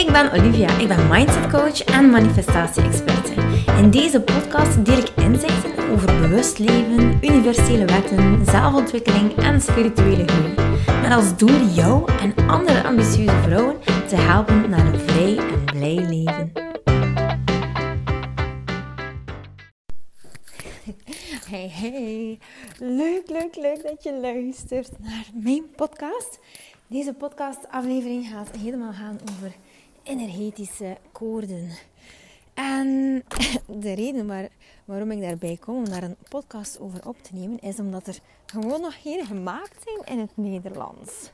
Ik ben Olivia, ik ben mindset coach en manifestatie-experte. In deze podcast deel ik inzichten over bewust leven, universele wetten, zelfontwikkeling en spirituele groei. Met als doel jou en andere ambitieuze vrouwen te helpen naar een vrij en blij leven. Hey, hey. Leuk, leuk, leuk dat je luistert naar mijn podcast. Deze podcastaflevering gaat helemaal gaan over energetische koorden. En de reden waar, waarom ik daarbij kom om daar een podcast over op te nemen, is omdat er gewoon nog geen gemaakt zijn in het Nederlands.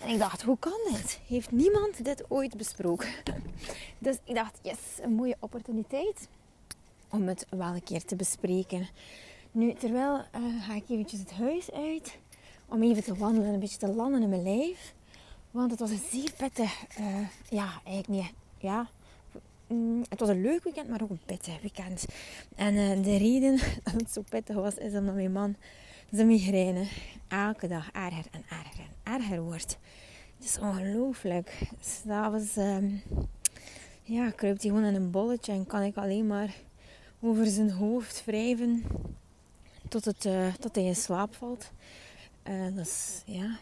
En ik dacht, hoe kan dit? Heeft niemand dit ooit besproken? Dus ik dacht, yes, een mooie opportuniteit om het wel een keer te bespreken. Nu, terwijl uh, ga ik eventjes het huis uit om even te wandelen, een beetje te landen in mijn lijf. Want het was een zeer pittig, uh, ja, eigenlijk niet, ja, mm, het was een leuk weekend, maar ook een pittig weekend. En uh, de reden dat het zo pittig was, is omdat mijn man zijn migraine elke dag erger en erger en erger wordt. Het is ongelooflijk. S'avonds um, ja, kruipt hij gewoon in een bolletje en kan ik alleen maar over zijn hoofd wrijven tot, het, uh, tot hij in slaap valt. Uh, dat ja.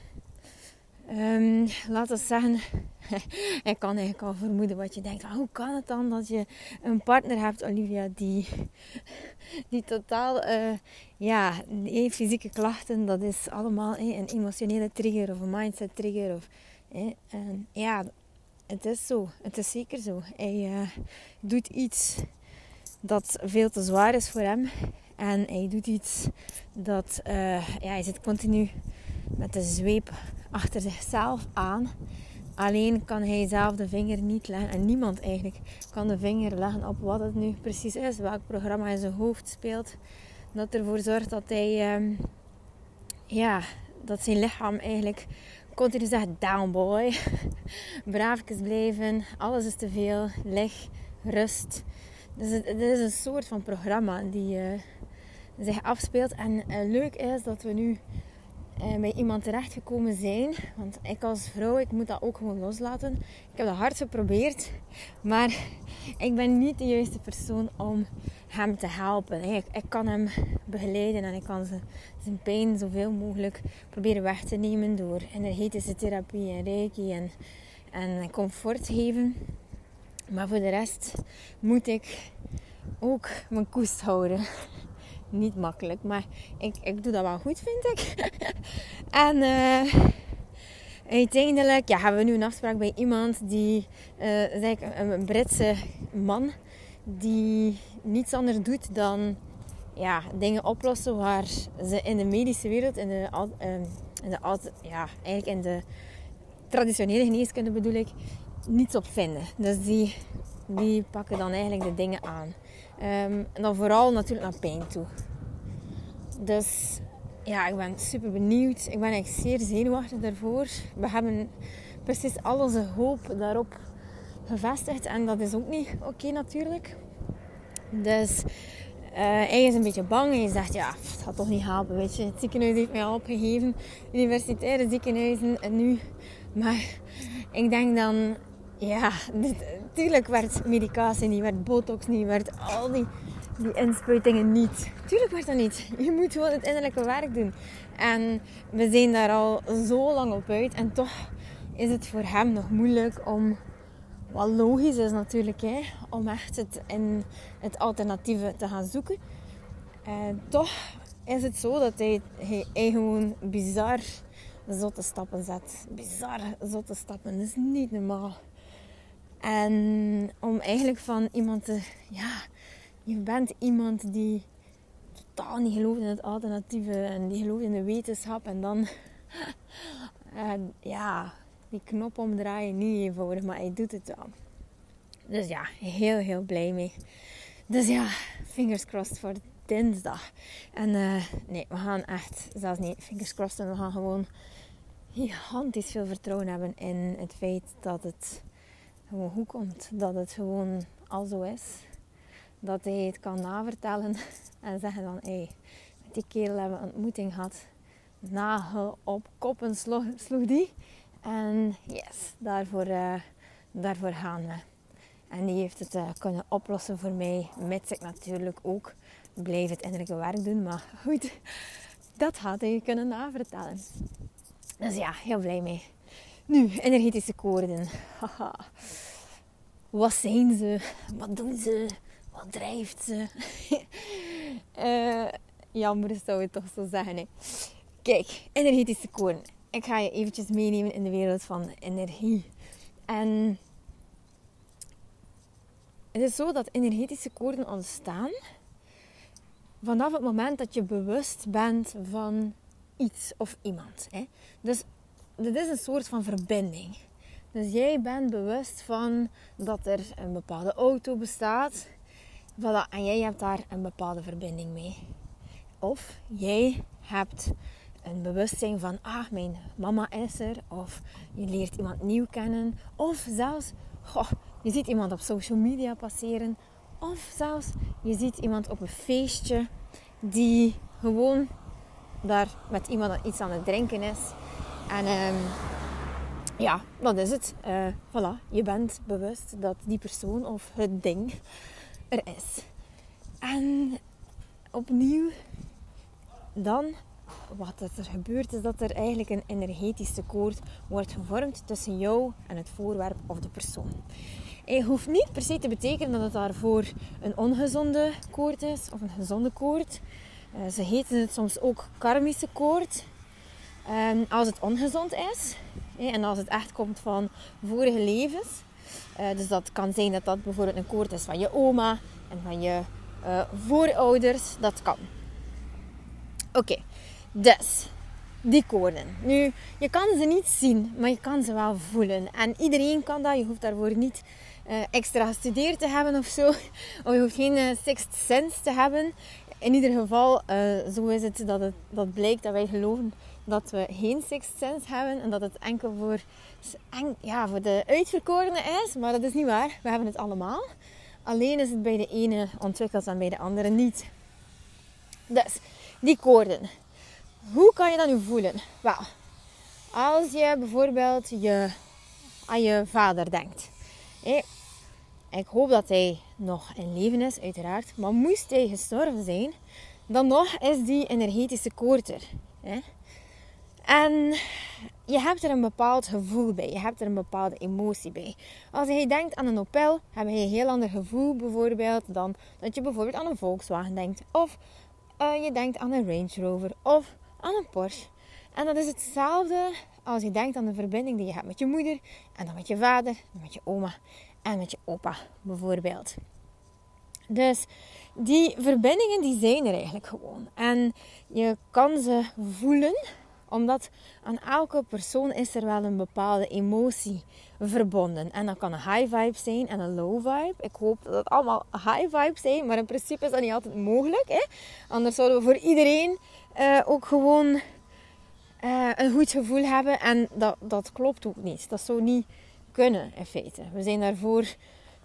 Um, laten we zeggen, ik kan eigenlijk al vermoeden wat je denkt. Hoe kan het dan dat je een partner hebt, Olivia, die, die totaal, uh, ja, fysieke klachten, dat is allemaal een emotionele trigger of een mindset trigger. Of, en, ja, het is zo. Het is zeker zo. Hij uh, doet iets dat veel te zwaar is voor hem. En hij doet iets dat, uh, ja, hij zit continu met de zweep achter zichzelf aan. Alleen kan hij zelf de vinger niet leggen. En niemand eigenlijk kan de vinger leggen op wat het nu precies is. Welk programma in zijn hoofd speelt. Dat ervoor zorgt dat hij... Um, ja, dat zijn lichaam eigenlijk continu zegt... Down boy. Braafjes blijven. Alles is te veel. Leg. Rust. Dus het, is een soort van programma die uh, zich afspeelt. En uh, leuk is dat we nu bij iemand terechtgekomen zijn. Want ik als vrouw, ik moet dat ook gewoon loslaten. Ik heb dat hard geprobeerd. Maar ik ben niet de juiste persoon om hem te helpen. Ik, ik kan hem begeleiden en ik kan zijn pijn zoveel mogelijk proberen weg te nemen door energetische therapie en reiki en, en comfort geven. Maar voor de rest moet ik ook mijn koest houden. Niet makkelijk, maar ik, ik doe dat wel goed, vind ik. en uh, uiteindelijk ja, hebben we nu een afspraak bij iemand die, een, een Britse man, die niets anders doet dan ja, dingen oplossen waar ze in de medische wereld, in de, uh, in de, ja, eigenlijk in de traditionele geneeskunde bedoel ik, niets op vinden. Dus die, die pakken dan eigenlijk de dingen aan. Um, en dan vooral natuurlijk naar pijn toe. Dus ja, ik ben super benieuwd. Ik ben echt zeer zenuwachtig daarvoor. We hebben precies al onze hoop daarop gevestigd. En dat is ook niet oké natuurlijk. Dus uh, hij is een beetje bang. Hij zegt, ja, het gaat toch niet helpen, weet je. Het ziekenhuis heeft mij al opgegeven. Universitaire ziekenhuizen en nu. Maar ik denk dan, ja, natuurlijk werd medicatie niet, werd botox niet, werd al die, die inspuitingen niet. Tuurlijk werd dat niet. Je moet gewoon het innerlijke werk doen. En we zijn daar al zo lang op uit. En toch is het voor hem nog moeilijk om, wat logisch is natuurlijk, hè, om echt het, in het alternatieve te gaan zoeken. En toch is het zo dat hij, hij, hij gewoon bizar zotte stappen zet. Bizar zotte stappen. Dat is niet normaal. En om eigenlijk van iemand te... Ja, je bent iemand die totaal niet gelooft in het alternatieve. En die gelooft in de wetenschap. En dan... en ja, die knop omdraaien. Niet eenvoudig, maar hij doet het wel. Dus ja, heel, heel blij mee. Dus ja, fingers crossed voor dinsdag. En uh, nee, we gaan echt, zelfs niet fingers crossed. we gaan gewoon gigantisch veel vertrouwen hebben in het feit dat het goed komt. Dat het gewoon al zo is. Dat hij het kan navertellen en zeggen van hé, hey, met die kerel hebben we een ontmoeting gehad. Nagel op koppen sloeg, die. En yes, daarvoor uh, daarvoor gaan we. En die heeft het uh, kunnen oplossen voor mij, mits ik natuurlijk ook blijf het innerlijke werk doen. Maar goed, dat had hij kunnen navertellen. Dus ja, heel blij mee. Nu, energetische koorden. Haha. Wat zijn ze? Wat doen ze? Wat drijft ze? uh, jammer zou je toch zo zeggen. Hè. Kijk, energetische koorden. Ik ga je eventjes meenemen in de wereld van energie. En het is zo dat energetische koorden ontstaan vanaf het moment dat je bewust bent van iets of iemand. Hè. Dus dit is een soort van verbinding. Dus jij bent bewust van dat er een bepaalde auto bestaat. Voilà, en jij hebt daar een bepaalde verbinding mee. Of jij hebt een bewustzijn van, ah, mijn mama is er. Of je leert iemand nieuw kennen. Of zelfs, je ziet iemand op social media passeren. Of zelfs, je ziet iemand op een feestje die gewoon daar met iemand iets aan het drinken is. En um, ja, dat is het. Uh, voilà, je bent bewust dat die persoon of het ding er is. En opnieuw, dan wat er gebeurt, is dat er eigenlijk een energetische koord wordt gevormd tussen jou en het voorwerp of de persoon. Het hoeft niet per se te betekenen dat het daarvoor een ongezonde koord is of een gezonde koord. Uh, ze heten het soms ook karmische koord. Um, als het ongezond is en als het echt komt van vorige levens. Uh, dus dat kan zijn dat dat bijvoorbeeld een koord is van je oma en van je uh, voorouders. Dat kan. Oké, dus die koorden. Nu, je kan ze niet zien, maar je kan ze wel voelen. En iedereen kan dat. Je hoeft daarvoor niet uh, extra gestudeerd te hebben of zo. Of je hoeft geen uh, sixth sense te hebben. In ieder geval, zo is het dat, het dat blijkt dat wij geloven dat we geen sixth sense hebben. En dat het enkel voor, ja, voor de uitverkorenen is. Maar dat is niet waar. We hebben het allemaal. Alleen is het bij de ene ontwikkeld en bij de andere niet. Dus, die koorden. Hoe kan je dat nu voelen? Wel, als je bijvoorbeeld je, aan je vader denkt. Ik hoop dat hij nog in leven is, uiteraard. Maar moest hij gestorven zijn, dan nog is die energetische koord er. En je hebt er een bepaald gevoel bij. Je hebt er een bepaalde emotie bij. Als je denkt aan een Opel, heb je een heel ander gevoel bijvoorbeeld dan dat je bijvoorbeeld aan een Volkswagen denkt. Of uh, je denkt aan een Range Rover. Of aan een Porsche. En dat is hetzelfde als je denkt aan de verbinding die je hebt met je moeder, en dan met je vader, en met je oma en met je opa bijvoorbeeld. Dus die verbindingen die zijn er eigenlijk gewoon. En je kan ze voelen, omdat aan elke persoon is er wel een bepaalde emotie verbonden. En dat kan een high vibe zijn en een low vibe. Ik hoop dat het allemaal high vibes zijn, maar in principe is dat niet altijd mogelijk. Hè? Anders zouden we voor iedereen uh, ook gewoon uh, een goed gevoel hebben. En dat, dat klopt ook niet. Dat zou niet kunnen in feite. We zijn daarvoor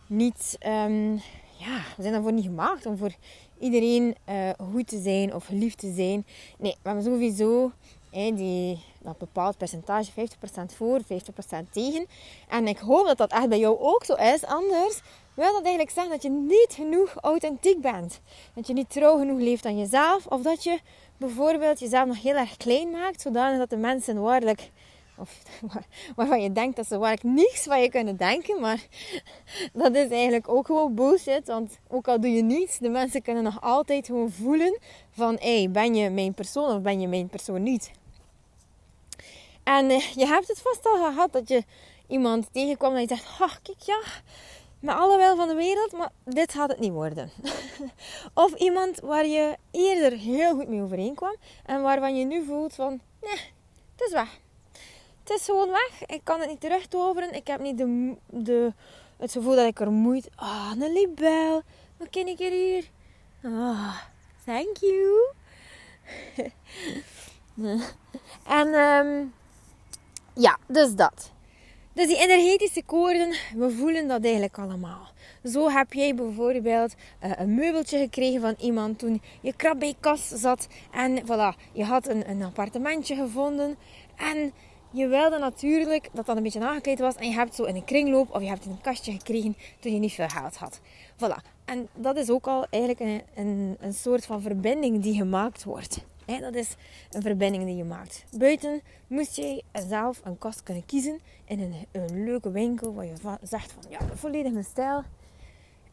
niet, um, ja, we zijn daarvoor niet gemaakt om voor iedereen uh, goed te zijn of lief te zijn. Nee, we hebben sowieso hè, die, dat bepaald percentage, 50% voor, 50% tegen. En ik hoop dat dat echt bij jou ook zo is. Anders wil dat eigenlijk zeggen dat je niet genoeg authentiek bent. Dat je niet trouw genoeg leeft aan jezelf. Of dat je bijvoorbeeld jezelf nog heel erg klein maakt, zodanig dat de mensen waarlijk, of waarvan je denkt dat ze waarlijk niets van je kunnen denken, maar dat is eigenlijk ook gewoon bullshit, want ook al doe je niets, de mensen kunnen nog altijd gewoon voelen van, hé, hey, ben je mijn persoon of ben je mijn persoon niet? En eh, je hebt het vast al gehad dat je iemand tegenkwam en je zegt, ach, kijk ja, met alle wel van de wereld, maar dit gaat het niet worden. of iemand waar je eerder heel goed mee overeenkwam en waarvan je nu voelt van, nee, het is weg. Het is gewoon weg. Ik kan het niet terugtoveren. Ik heb niet de, de, het gevoel dat ik er moet. Ah, een libel. Wat ken ik er hier? Oh, thank you. en um, ja, dus dat. Dus die energetische koorden, we voelen dat eigenlijk allemaal. Zo heb jij bijvoorbeeld uh, een meubeltje gekregen van iemand toen je krap bij kas zat. En voilà, je had een, een appartementje gevonden. En je wilde natuurlijk dat dat een beetje aangekleed was. En je hebt zo in een kringloop of je hebt in een kastje gekregen toen je niet veel geld had. Voilà. En dat is ook al eigenlijk een, een, een soort van verbinding die gemaakt wordt. dat is een verbinding die je maakt. Buiten moest je zelf een kast kunnen kiezen in een, een leuke winkel waar je zegt van ja, volledig mijn stijl.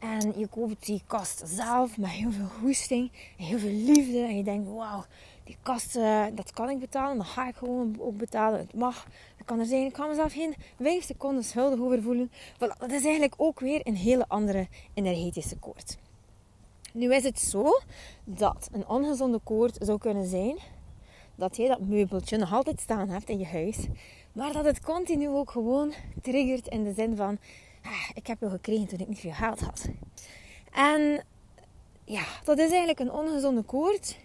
En je koopt die kast zelf met heel veel goesting en heel veel liefde. En je denkt, wauw, die kast, uh, dat kan ik betalen. Dat ga ik gewoon ook betalen. Het mag. Dat kan er zijn. Ik ga mezelf geen 5 seconden schuldig over voelen. Voilà, dat is eigenlijk ook weer een hele andere energetische koord. Nu is het zo dat een ongezonde koord zou kunnen zijn dat je dat meubeltje nog altijd staan hebt in je huis. Maar dat het continu ook gewoon triggert in de zin van... Ah, ik heb jou gekregen toen ik niet veel geld had. En ja, dat is eigenlijk een ongezonde koord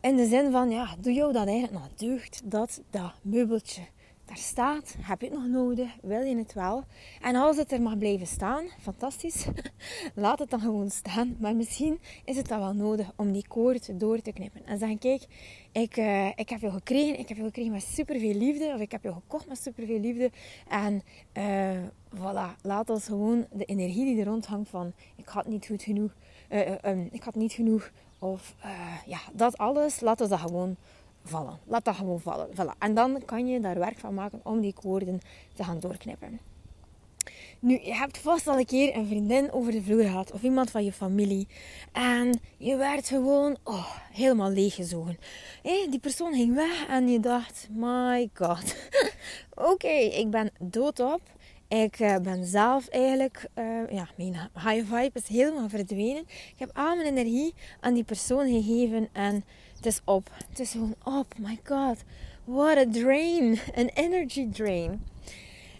in de zin van, ja, doe jou dat eigenlijk nog deugd dat dat meubeltje daar staat? Heb je het nog nodig? Wil je het wel? En als het er mag blijven staan, fantastisch. Laat het dan gewoon staan. Maar misschien is het dan wel nodig om die koord door te knippen. En zeggen, kijk, ik, uh, ik heb jou gekregen. Ik heb jou gekregen met superveel liefde. Of ik heb jou gekocht met superveel liefde. En uh, voilà, laat ons gewoon de energie die er rond hangt van... Ik had niet goed genoeg... Uh, um, ik had niet genoeg of ja, dat alles, laat we dat gewoon vallen. Laat dat gewoon vallen. Voilà. En dan kan je daar werk van maken om die koorden te gaan doorknippen. Nu, je hebt vast al een keer een vriendin over de vloer gehad of iemand van je familie. En je werd gewoon oh, helemaal leeggezogen. Hey, die persoon ging weg en je dacht, my god. Oké, ik ben doodop. Ik uh, ben zelf eigenlijk, uh, ja, mijn high vibe is helemaal verdwenen. Ik heb al mijn energie aan die persoon gegeven en het is op. Het is gewoon op. My god, what a drain. Een energy drain.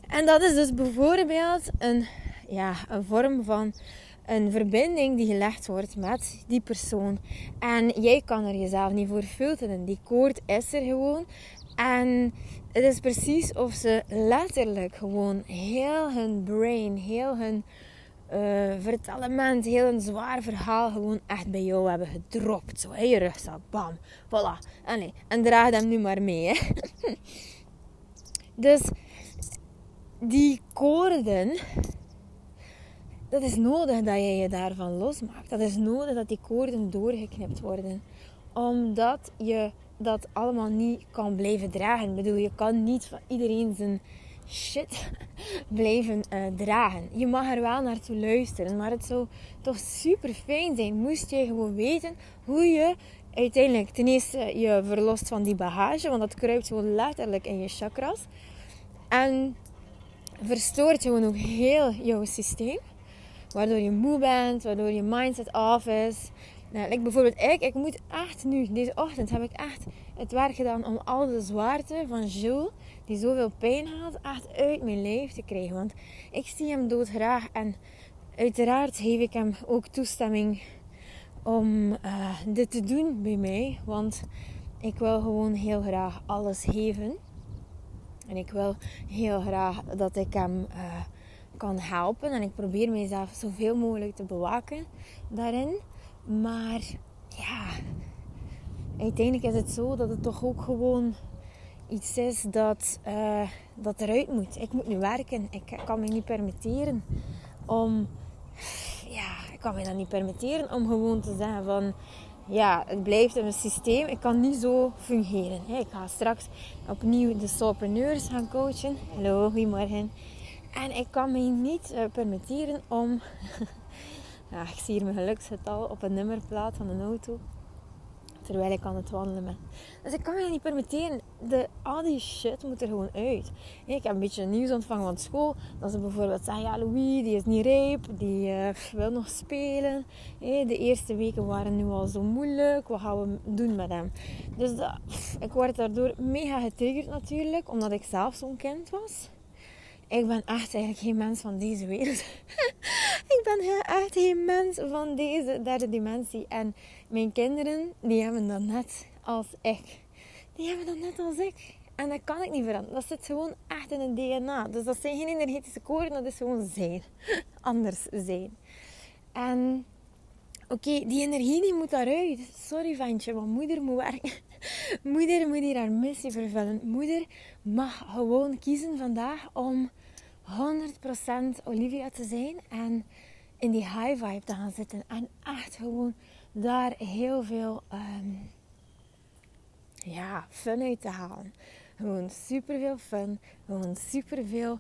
En dat is dus bijvoorbeeld een, ja, een vorm van een verbinding die gelegd wordt met die persoon. En jij kan er jezelf niet voor filteren. Die koord is er gewoon. En het is precies of ze letterlijk gewoon heel hun brain, heel hun uh, vertellement, heel een zwaar verhaal gewoon echt bij jou hebben gedropt. Zo in je rugzak, bam, voilà. Nee, en draag hem nu maar mee. Hè. dus die koorden, dat is nodig dat je je daarvan losmaakt. Dat is nodig dat die koorden doorgeknipt worden. Omdat je dat allemaal niet kan blijven dragen. Ik bedoel, je kan niet van iedereen zijn shit blijven uh, dragen. Je mag er wel naartoe luisteren, maar het zou toch super fijn zijn moest je gewoon weten hoe je uiteindelijk ten eerste je verlost van die bagage, want dat kruipt gewoon letterlijk in je chakras. En verstoort gewoon ook heel jouw systeem. Waardoor je moe bent, waardoor je mindset off is. Nou, like bijvoorbeeld ik, ik moet echt nu, deze ochtend heb ik echt het werk gedaan om al de zwaarte van Jules, die zoveel pijn had, echt uit mijn lijf te krijgen. Want ik zie hem doodgraag en uiteraard geef ik hem ook toestemming om uh, dit te doen bij mij. Want ik wil gewoon heel graag alles geven. En ik wil heel graag dat ik hem uh, kan helpen. En ik probeer mezelf zoveel mogelijk te bewaken daarin. Maar ja, uiteindelijk is het zo dat het toch ook gewoon iets is dat, uh, dat eruit moet. Ik moet nu werken. Ik kan me niet permitteren om... Ja, ik kan me dat niet permitteren om gewoon te zeggen van... Ja, het blijft in mijn systeem. Ik kan niet zo fungeren. Ik ga straks opnieuw de solopreneurs gaan coachen. Hallo, goedemorgen. En ik kan me niet uh, permitteren om... ja, ik zie hier mijn geluksgetal op een nummerplaat van een auto terwijl ik aan het wandelen ben. Dus ik kan me niet permitteren. De, al die shit moet er gewoon uit. Ik heb een beetje nieuws ontvangen van school. Dat ze bijvoorbeeld zeggen, ja Louis, die is niet rijp. Die uh, wil nog spelen. De eerste weken waren nu al zo moeilijk. Wat gaan we doen met hem? Dus ik word daardoor mega getriggerd natuurlijk. Omdat ik zelf zo'n kind was. Ik ben echt eigenlijk geen mens van deze wereld. ik ben echt geen mens van deze derde dimensie. En mijn kinderen, die hebben dat net als ik. Die hebben dat net als ik. En dat kan ik niet veranderen. Dat zit gewoon echt in het DNA. Dus dat zijn geen energetische koorden, dat is gewoon zijn. Anders zijn. En oké, die energie die moet daaruit. Sorry ventje, want moeder moet werken. Moeder moet hier haar missie vervullen. Moeder mag gewoon kiezen vandaag om 100% Olivia te zijn en in die high vibe te gaan zitten. En echt gewoon daar heel veel um, ja, fun uit te halen. Gewoon super veel fun. Gewoon super veel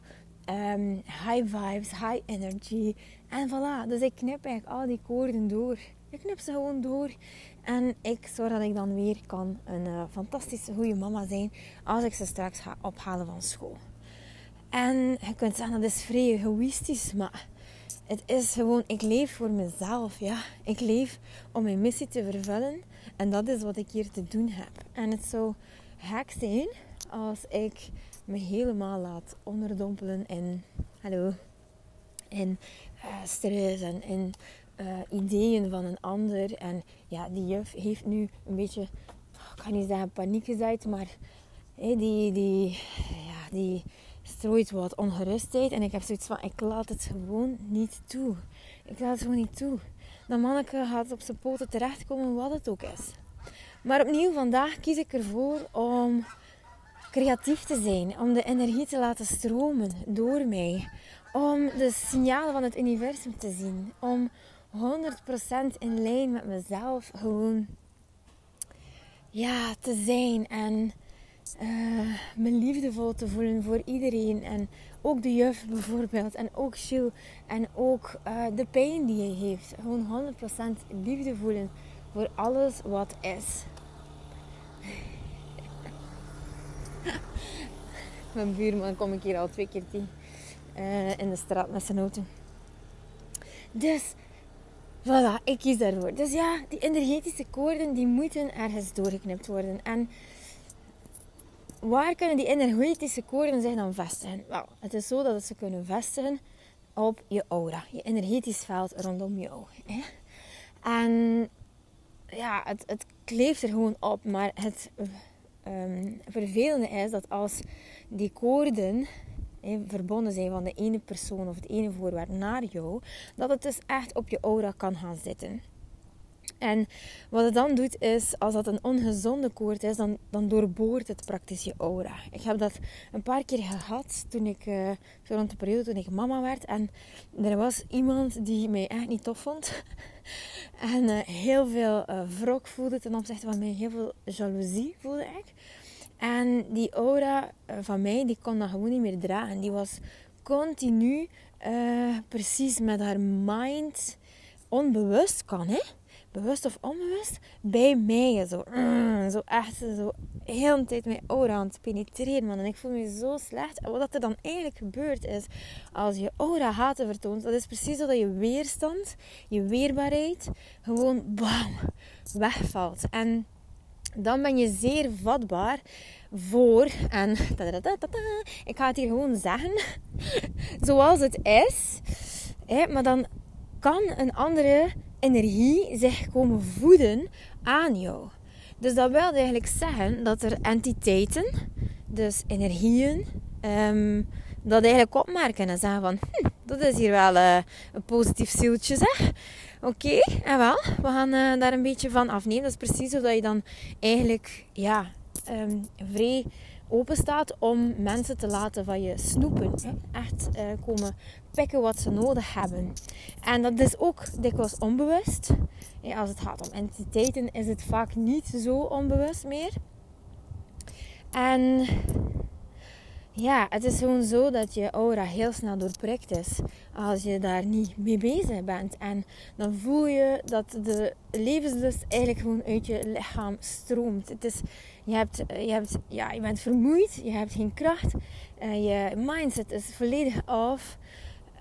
um, high vibes, high energy. En voilà. Dus ik knip eigenlijk al die koorden door. Ik knip ze gewoon door. En ik zorg dat ik dan weer kan een uh, fantastische goede mama zijn als ik ze straks ga ophalen van school. En je kunt zeggen dat is vrij egoïstisch, maar het is gewoon, ik leef voor mezelf. Ja. Ik leef om mijn missie te vervullen. En dat is wat ik hier te doen heb. En het zou gek zijn als ik me helemaal laat onderdompelen in, hallo, in uh, stress en in uh, ideeën van een ander. En ja, die juf heeft nu een beetje, ik kan niet zeggen paniek gezet, maar die, die, ja, die strooit wat ongerustheid. En ik heb zoiets van, ik laat het gewoon niet toe. Ik laat het gewoon niet toe. Dat manneke gaat op zijn poten terechtkomen, wat het ook is. Maar opnieuw, vandaag kies ik ervoor om creatief te zijn. Om de energie te laten stromen door mij. Om de signalen van het universum te zien. Om 100% in lijn met mezelf gewoon ja, te zijn. En uh, me liefdevol te voelen voor iedereen. En ook de juf bijvoorbeeld. En ook Gilles. En ook uh, de pijn die hij heeft. Gewoon 100% liefde voelen voor alles wat is. Mijn buurman kom ik hier al twee keer tegen. Uh, in de straat met zijn auto. Dus, voilà, ik kies daarvoor. Dus ja, die energetische koorden die moeten ergens doorgeknipt worden. En waar kunnen die energetische koorden zich dan vestigen? Wel, het is zo dat ze kunnen vestigen op je aura, je energetisch veld rondom jou. En ja, het, het kleeft er gewoon op, maar het um, vervelende is dat als die koorden verbonden zijn van de ene persoon of het ene voorwerp naar jou, dat het dus echt op je aura kan gaan zitten. En wat het dan doet is, als dat een ongezonde koord is, dan, dan doorboort het praktisch je aura. Ik heb dat een paar keer gehad toen ik, uh, rond de periode toen ik mama werd. En er was iemand die mij echt niet tof vond. en uh, heel veel uh, wrok voelde ten opzichte van mij. Heel veel jaloezie voelde ik. En die aura van mij, die kon dat gewoon niet meer dragen. Die was continu precies met haar mind onbewust kan, hè bewust of onbewust, bij mij. Zo, mm, zo echt, zo heel de tijd mijn aura aan het penetreren, man. En ik voel me zo slecht. En wat er dan eigenlijk gebeurt is, als je aura haten vertoont, dat is precies dat je weerstand, je weerbaarheid, gewoon bam, wegvalt. En dan ben je zeer vatbaar voor, en ik ga het hier gewoon zeggen, zoals het is. Maar dan kan een andere energie zich komen voeden aan jou. Dus dat wil eigenlijk zeggen dat er entiteiten, dus energieën, um, dat eigenlijk opmerken en zeggen van, hm, dat is hier wel uh, een positief zieltje zeg. Oké, en wel, we gaan uh, daar een beetje van afnemen. Dat is precies zodat je dan eigenlijk, ja, um, vrij open staat om mensen te laten van je snoepen. Echt uh, komen pikken wat ze nodig hebben. En dat is ook dikwijls onbewust. Ja, als het gaat om entiteiten is het vaak niet zo onbewust meer. En ja, het is gewoon zo dat je aura heel snel doorprikt is als je daar niet mee bezig bent. En dan voel je dat de levenslust eigenlijk gewoon uit je lichaam stroomt. Het is, je, hebt, je, hebt, ja, je bent vermoeid, je hebt geen kracht, uh, je mindset is volledig af.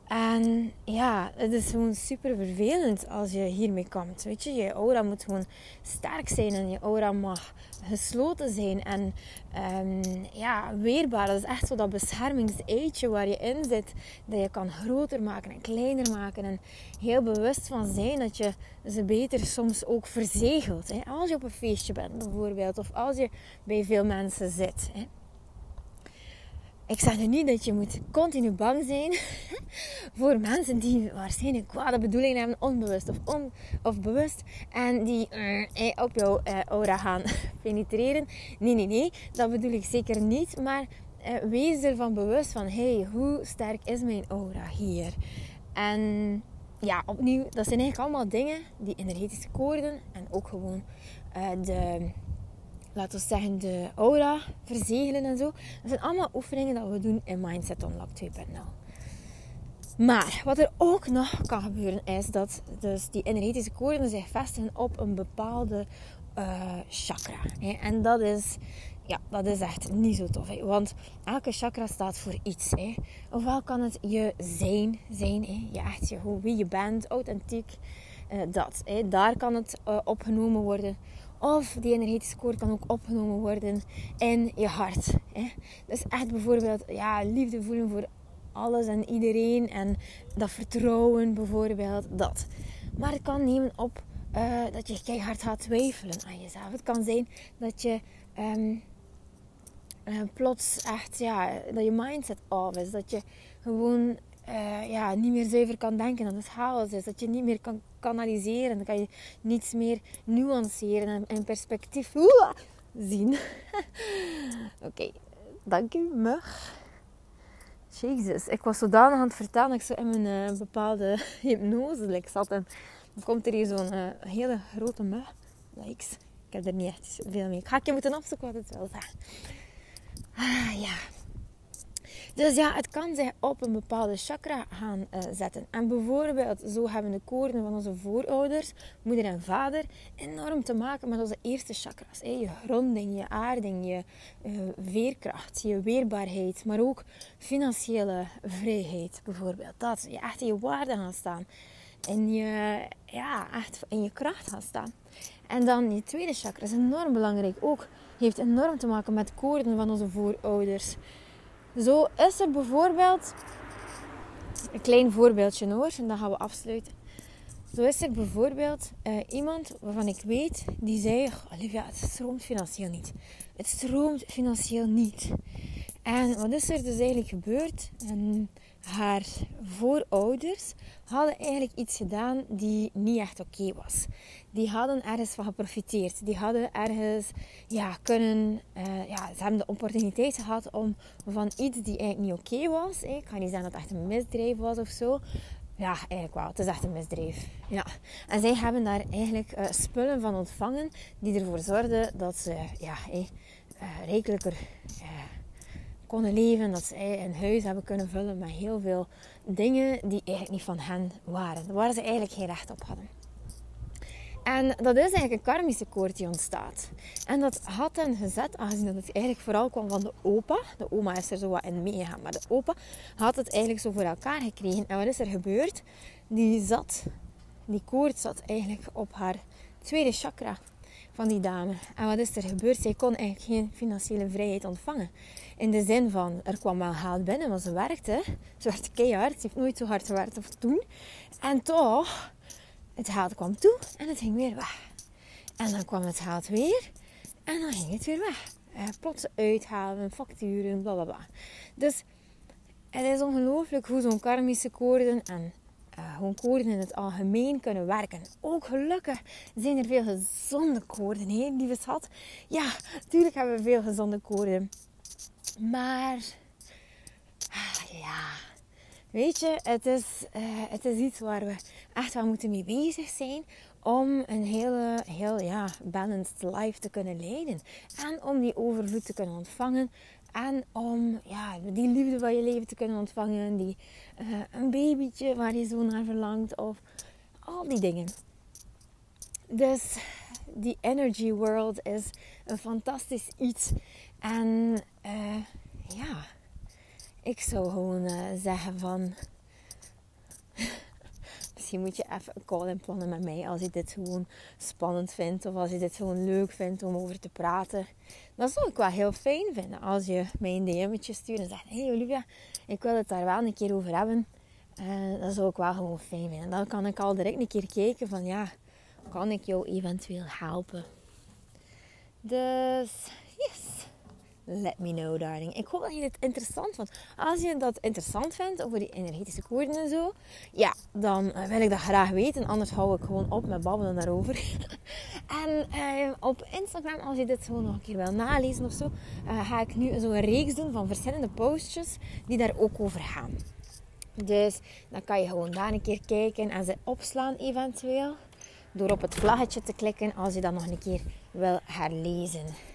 En ja, het is gewoon super vervelend als je hiermee komt. Weet je, je aura moet gewoon sterk zijn en je aura mag gesloten zijn en um, ja, weerbaar. Dat is echt zo dat beschermingseitje waar je in zit, dat je kan groter maken en kleiner maken. En heel bewust van zijn dat je ze beter soms ook verzegelt. Hè? Als je op een feestje bent bijvoorbeeld, of als je bij veel mensen zit. Hè? Ik zeg nu niet dat je moet continu bang zijn voor mensen die waarschijnlijk kwade bedoelingen hebben, onbewust of, on, of bewust, en die uh, op jouw uh, aura gaan penetreren. Nee, nee, nee, dat bedoel ik zeker niet. Maar uh, wees ervan bewust van, hey, hoe sterk is mijn aura hier? En ja, opnieuw, dat zijn eigenlijk allemaal dingen die energetische koorden en ook gewoon de laten we zeggen, de aura verzegelen en zo. Dat zijn allemaal oefeningen dat we doen in Mindset Unlock 2.0. Maar wat er ook nog kan gebeuren is dat dus die energetische koorden zich vestigen op een bepaalde uh, chakra. Hè. En dat is, ja, dat is echt niet zo tof. Hè. Want elke chakra staat voor iets. Hè. Ofwel kan het je zijn zijn, hè. Je echt je, wie je bent, authentiek. Uh, dat. Hè. Daar kan het uh, opgenomen worden. Of die energetische koord kan ook opgenomen worden in je hart. Hè? Dus echt bijvoorbeeld ja, liefde voelen voor alles en iedereen. En dat vertrouwen bijvoorbeeld. Dat. Maar het kan nemen op uh, dat je keihard gaat twijfelen aan jezelf. Het kan zijn dat je um, uh, plots echt, ja, dat je mindset off is. Dat je gewoon uh, ja, niet meer zuiver kan denken. Dat het chaos is. Dat je niet meer kan kanaliseren. Dan kan je niets meer nuanceren en, perspectief zien. Oké, dank u, mug. Jezus, ik was zodanig aan het vertellen dat ik zo in mijn uh, bepaalde hypnose like, zat. En dan komt er hier zo'n uh, hele grote mug. Likes. Ik heb er niet echt veel mee. Ik ga je moeten opzoeken wat het wel zegt. Ah, ja, dus ja, het kan zich op een bepaalde chakra gaan uh, zetten. En bijvoorbeeld, zo hebben de koorden van onze voorouders, moeder en vader, enorm te maken met onze eerste chakras. Je gronding, je aarding, je uh, veerkracht, je weerbaarheid, maar ook financiële vrijheid bijvoorbeeld. Dat, je echt in je waarde gaan staan. En je, ja, echt in je kracht gaan staan. En dan je tweede chakra is enorm belangrijk. Ook heeft enorm te maken met koorden van onze voorouders. Zo is er bijvoorbeeld een klein voorbeeldje hoor, en dan gaan we afsluiten. Zo is er bijvoorbeeld uh, iemand waarvan ik weet die zei: Olivia, het stroomt financieel niet. Het stroomt financieel niet. En wat is er dus eigenlijk gebeurd? En haar voorouders hadden eigenlijk iets gedaan die niet echt oké was. Die hadden ergens van geprofiteerd. Die hadden ergens ja, kunnen... Uh, ja, ze hebben de opportuniteit gehad om van iets die eigenlijk niet oké was... Ik kan niet zeggen dat het echt een misdrijf was of zo... Ja, eigenlijk wel. Het is echt een misdrijf. Ja. En zij hebben daar eigenlijk uh, spullen van ontvangen die ervoor zorgden dat ze ja, uh, rijkelijker konden leven. Dat zij een huis hebben kunnen vullen met heel veel dingen die eigenlijk niet van hen waren. Waar ze eigenlijk geen recht op hadden. En dat is eigenlijk een karmische koord die ontstaat. En dat had hen gezet, aangezien dat het eigenlijk vooral kwam van de opa. De oma is er zo wat in meegegaan, maar de opa had het eigenlijk zo voor elkaar gekregen. En wat is er gebeurd? Die zat, die koord zat eigenlijk op haar tweede chakra van die dame. En wat is er gebeurd? Zij kon eigenlijk geen financiële vrijheid ontvangen. In de zin van, er kwam wel geld binnen, want ze werkte. Ze werkte keihard. Ze heeft nooit zo hard gewerkt als toen. En toch, het geld kwam toe en het ging weer weg. En dan kwam het geld weer en dan ging het weer weg. Eh, plots uithalen, facturen, bla bla bla. Dus het is ongelooflijk hoe zo'n karmische koorden en uh, gewoon koorden in het algemeen kunnen werken. Ook gelukkig zijn er veel gezonde koorden, hè, lieve schat. Ja, natuurlijk hebben we veel gezonde koorden. Maar, ah, ja, weet je, het is, uh, het is iets waar we echt wel moeten mee bezig zijn om een hele, heel ja, balanced life te kunnen leiden. En om die overvloed te kunnen ontvangen. En om ja, die liefde van je leven te kunnen ontvangen. Die, uh, een babytje waar je zo naar verlangt. Of al die dingen. Dus die energy world is een fantastisch iets. En uh, ja, ik zou gewoon uh, zeggen van... Misschien moet je even een call inplannen met mij als je dit gewoon spannend vindt. Of als je dit gewoon leuk vindt om over te praten. Dat zou ik wel heel fijn vinden als je mij een DM'tje stuurt en zegt... Hey Olivia, ik wil het daar wel een keer over hebben. Uh, dat zou ik wel gewoon fijn vinden. Dan kan ik al direct een keer kijken van ja, kan ik jou eventueel helpen? Dus let me know, darling. Ik hoop dat je dit interessant vond. Als je dat interessant vindt over die energetische koorden en zo, ja, dan eh, wil ik dat graag weten. Anders hou ik gewoon op met babbelen daarover. en eh, op Instagram, als je dit zo nog een keer wil nalezen of zo, uh, ga ik nu zo'n reeks doen van verschillende postjes die daar ook over gaan. Dus dan kan je gewoon daar een keer kijken en ze opslaan eventueel. Door op het vlaggetje te klikken als je dat nog een keer wil herlezen.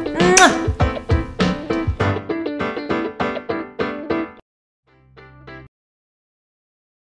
Mwah!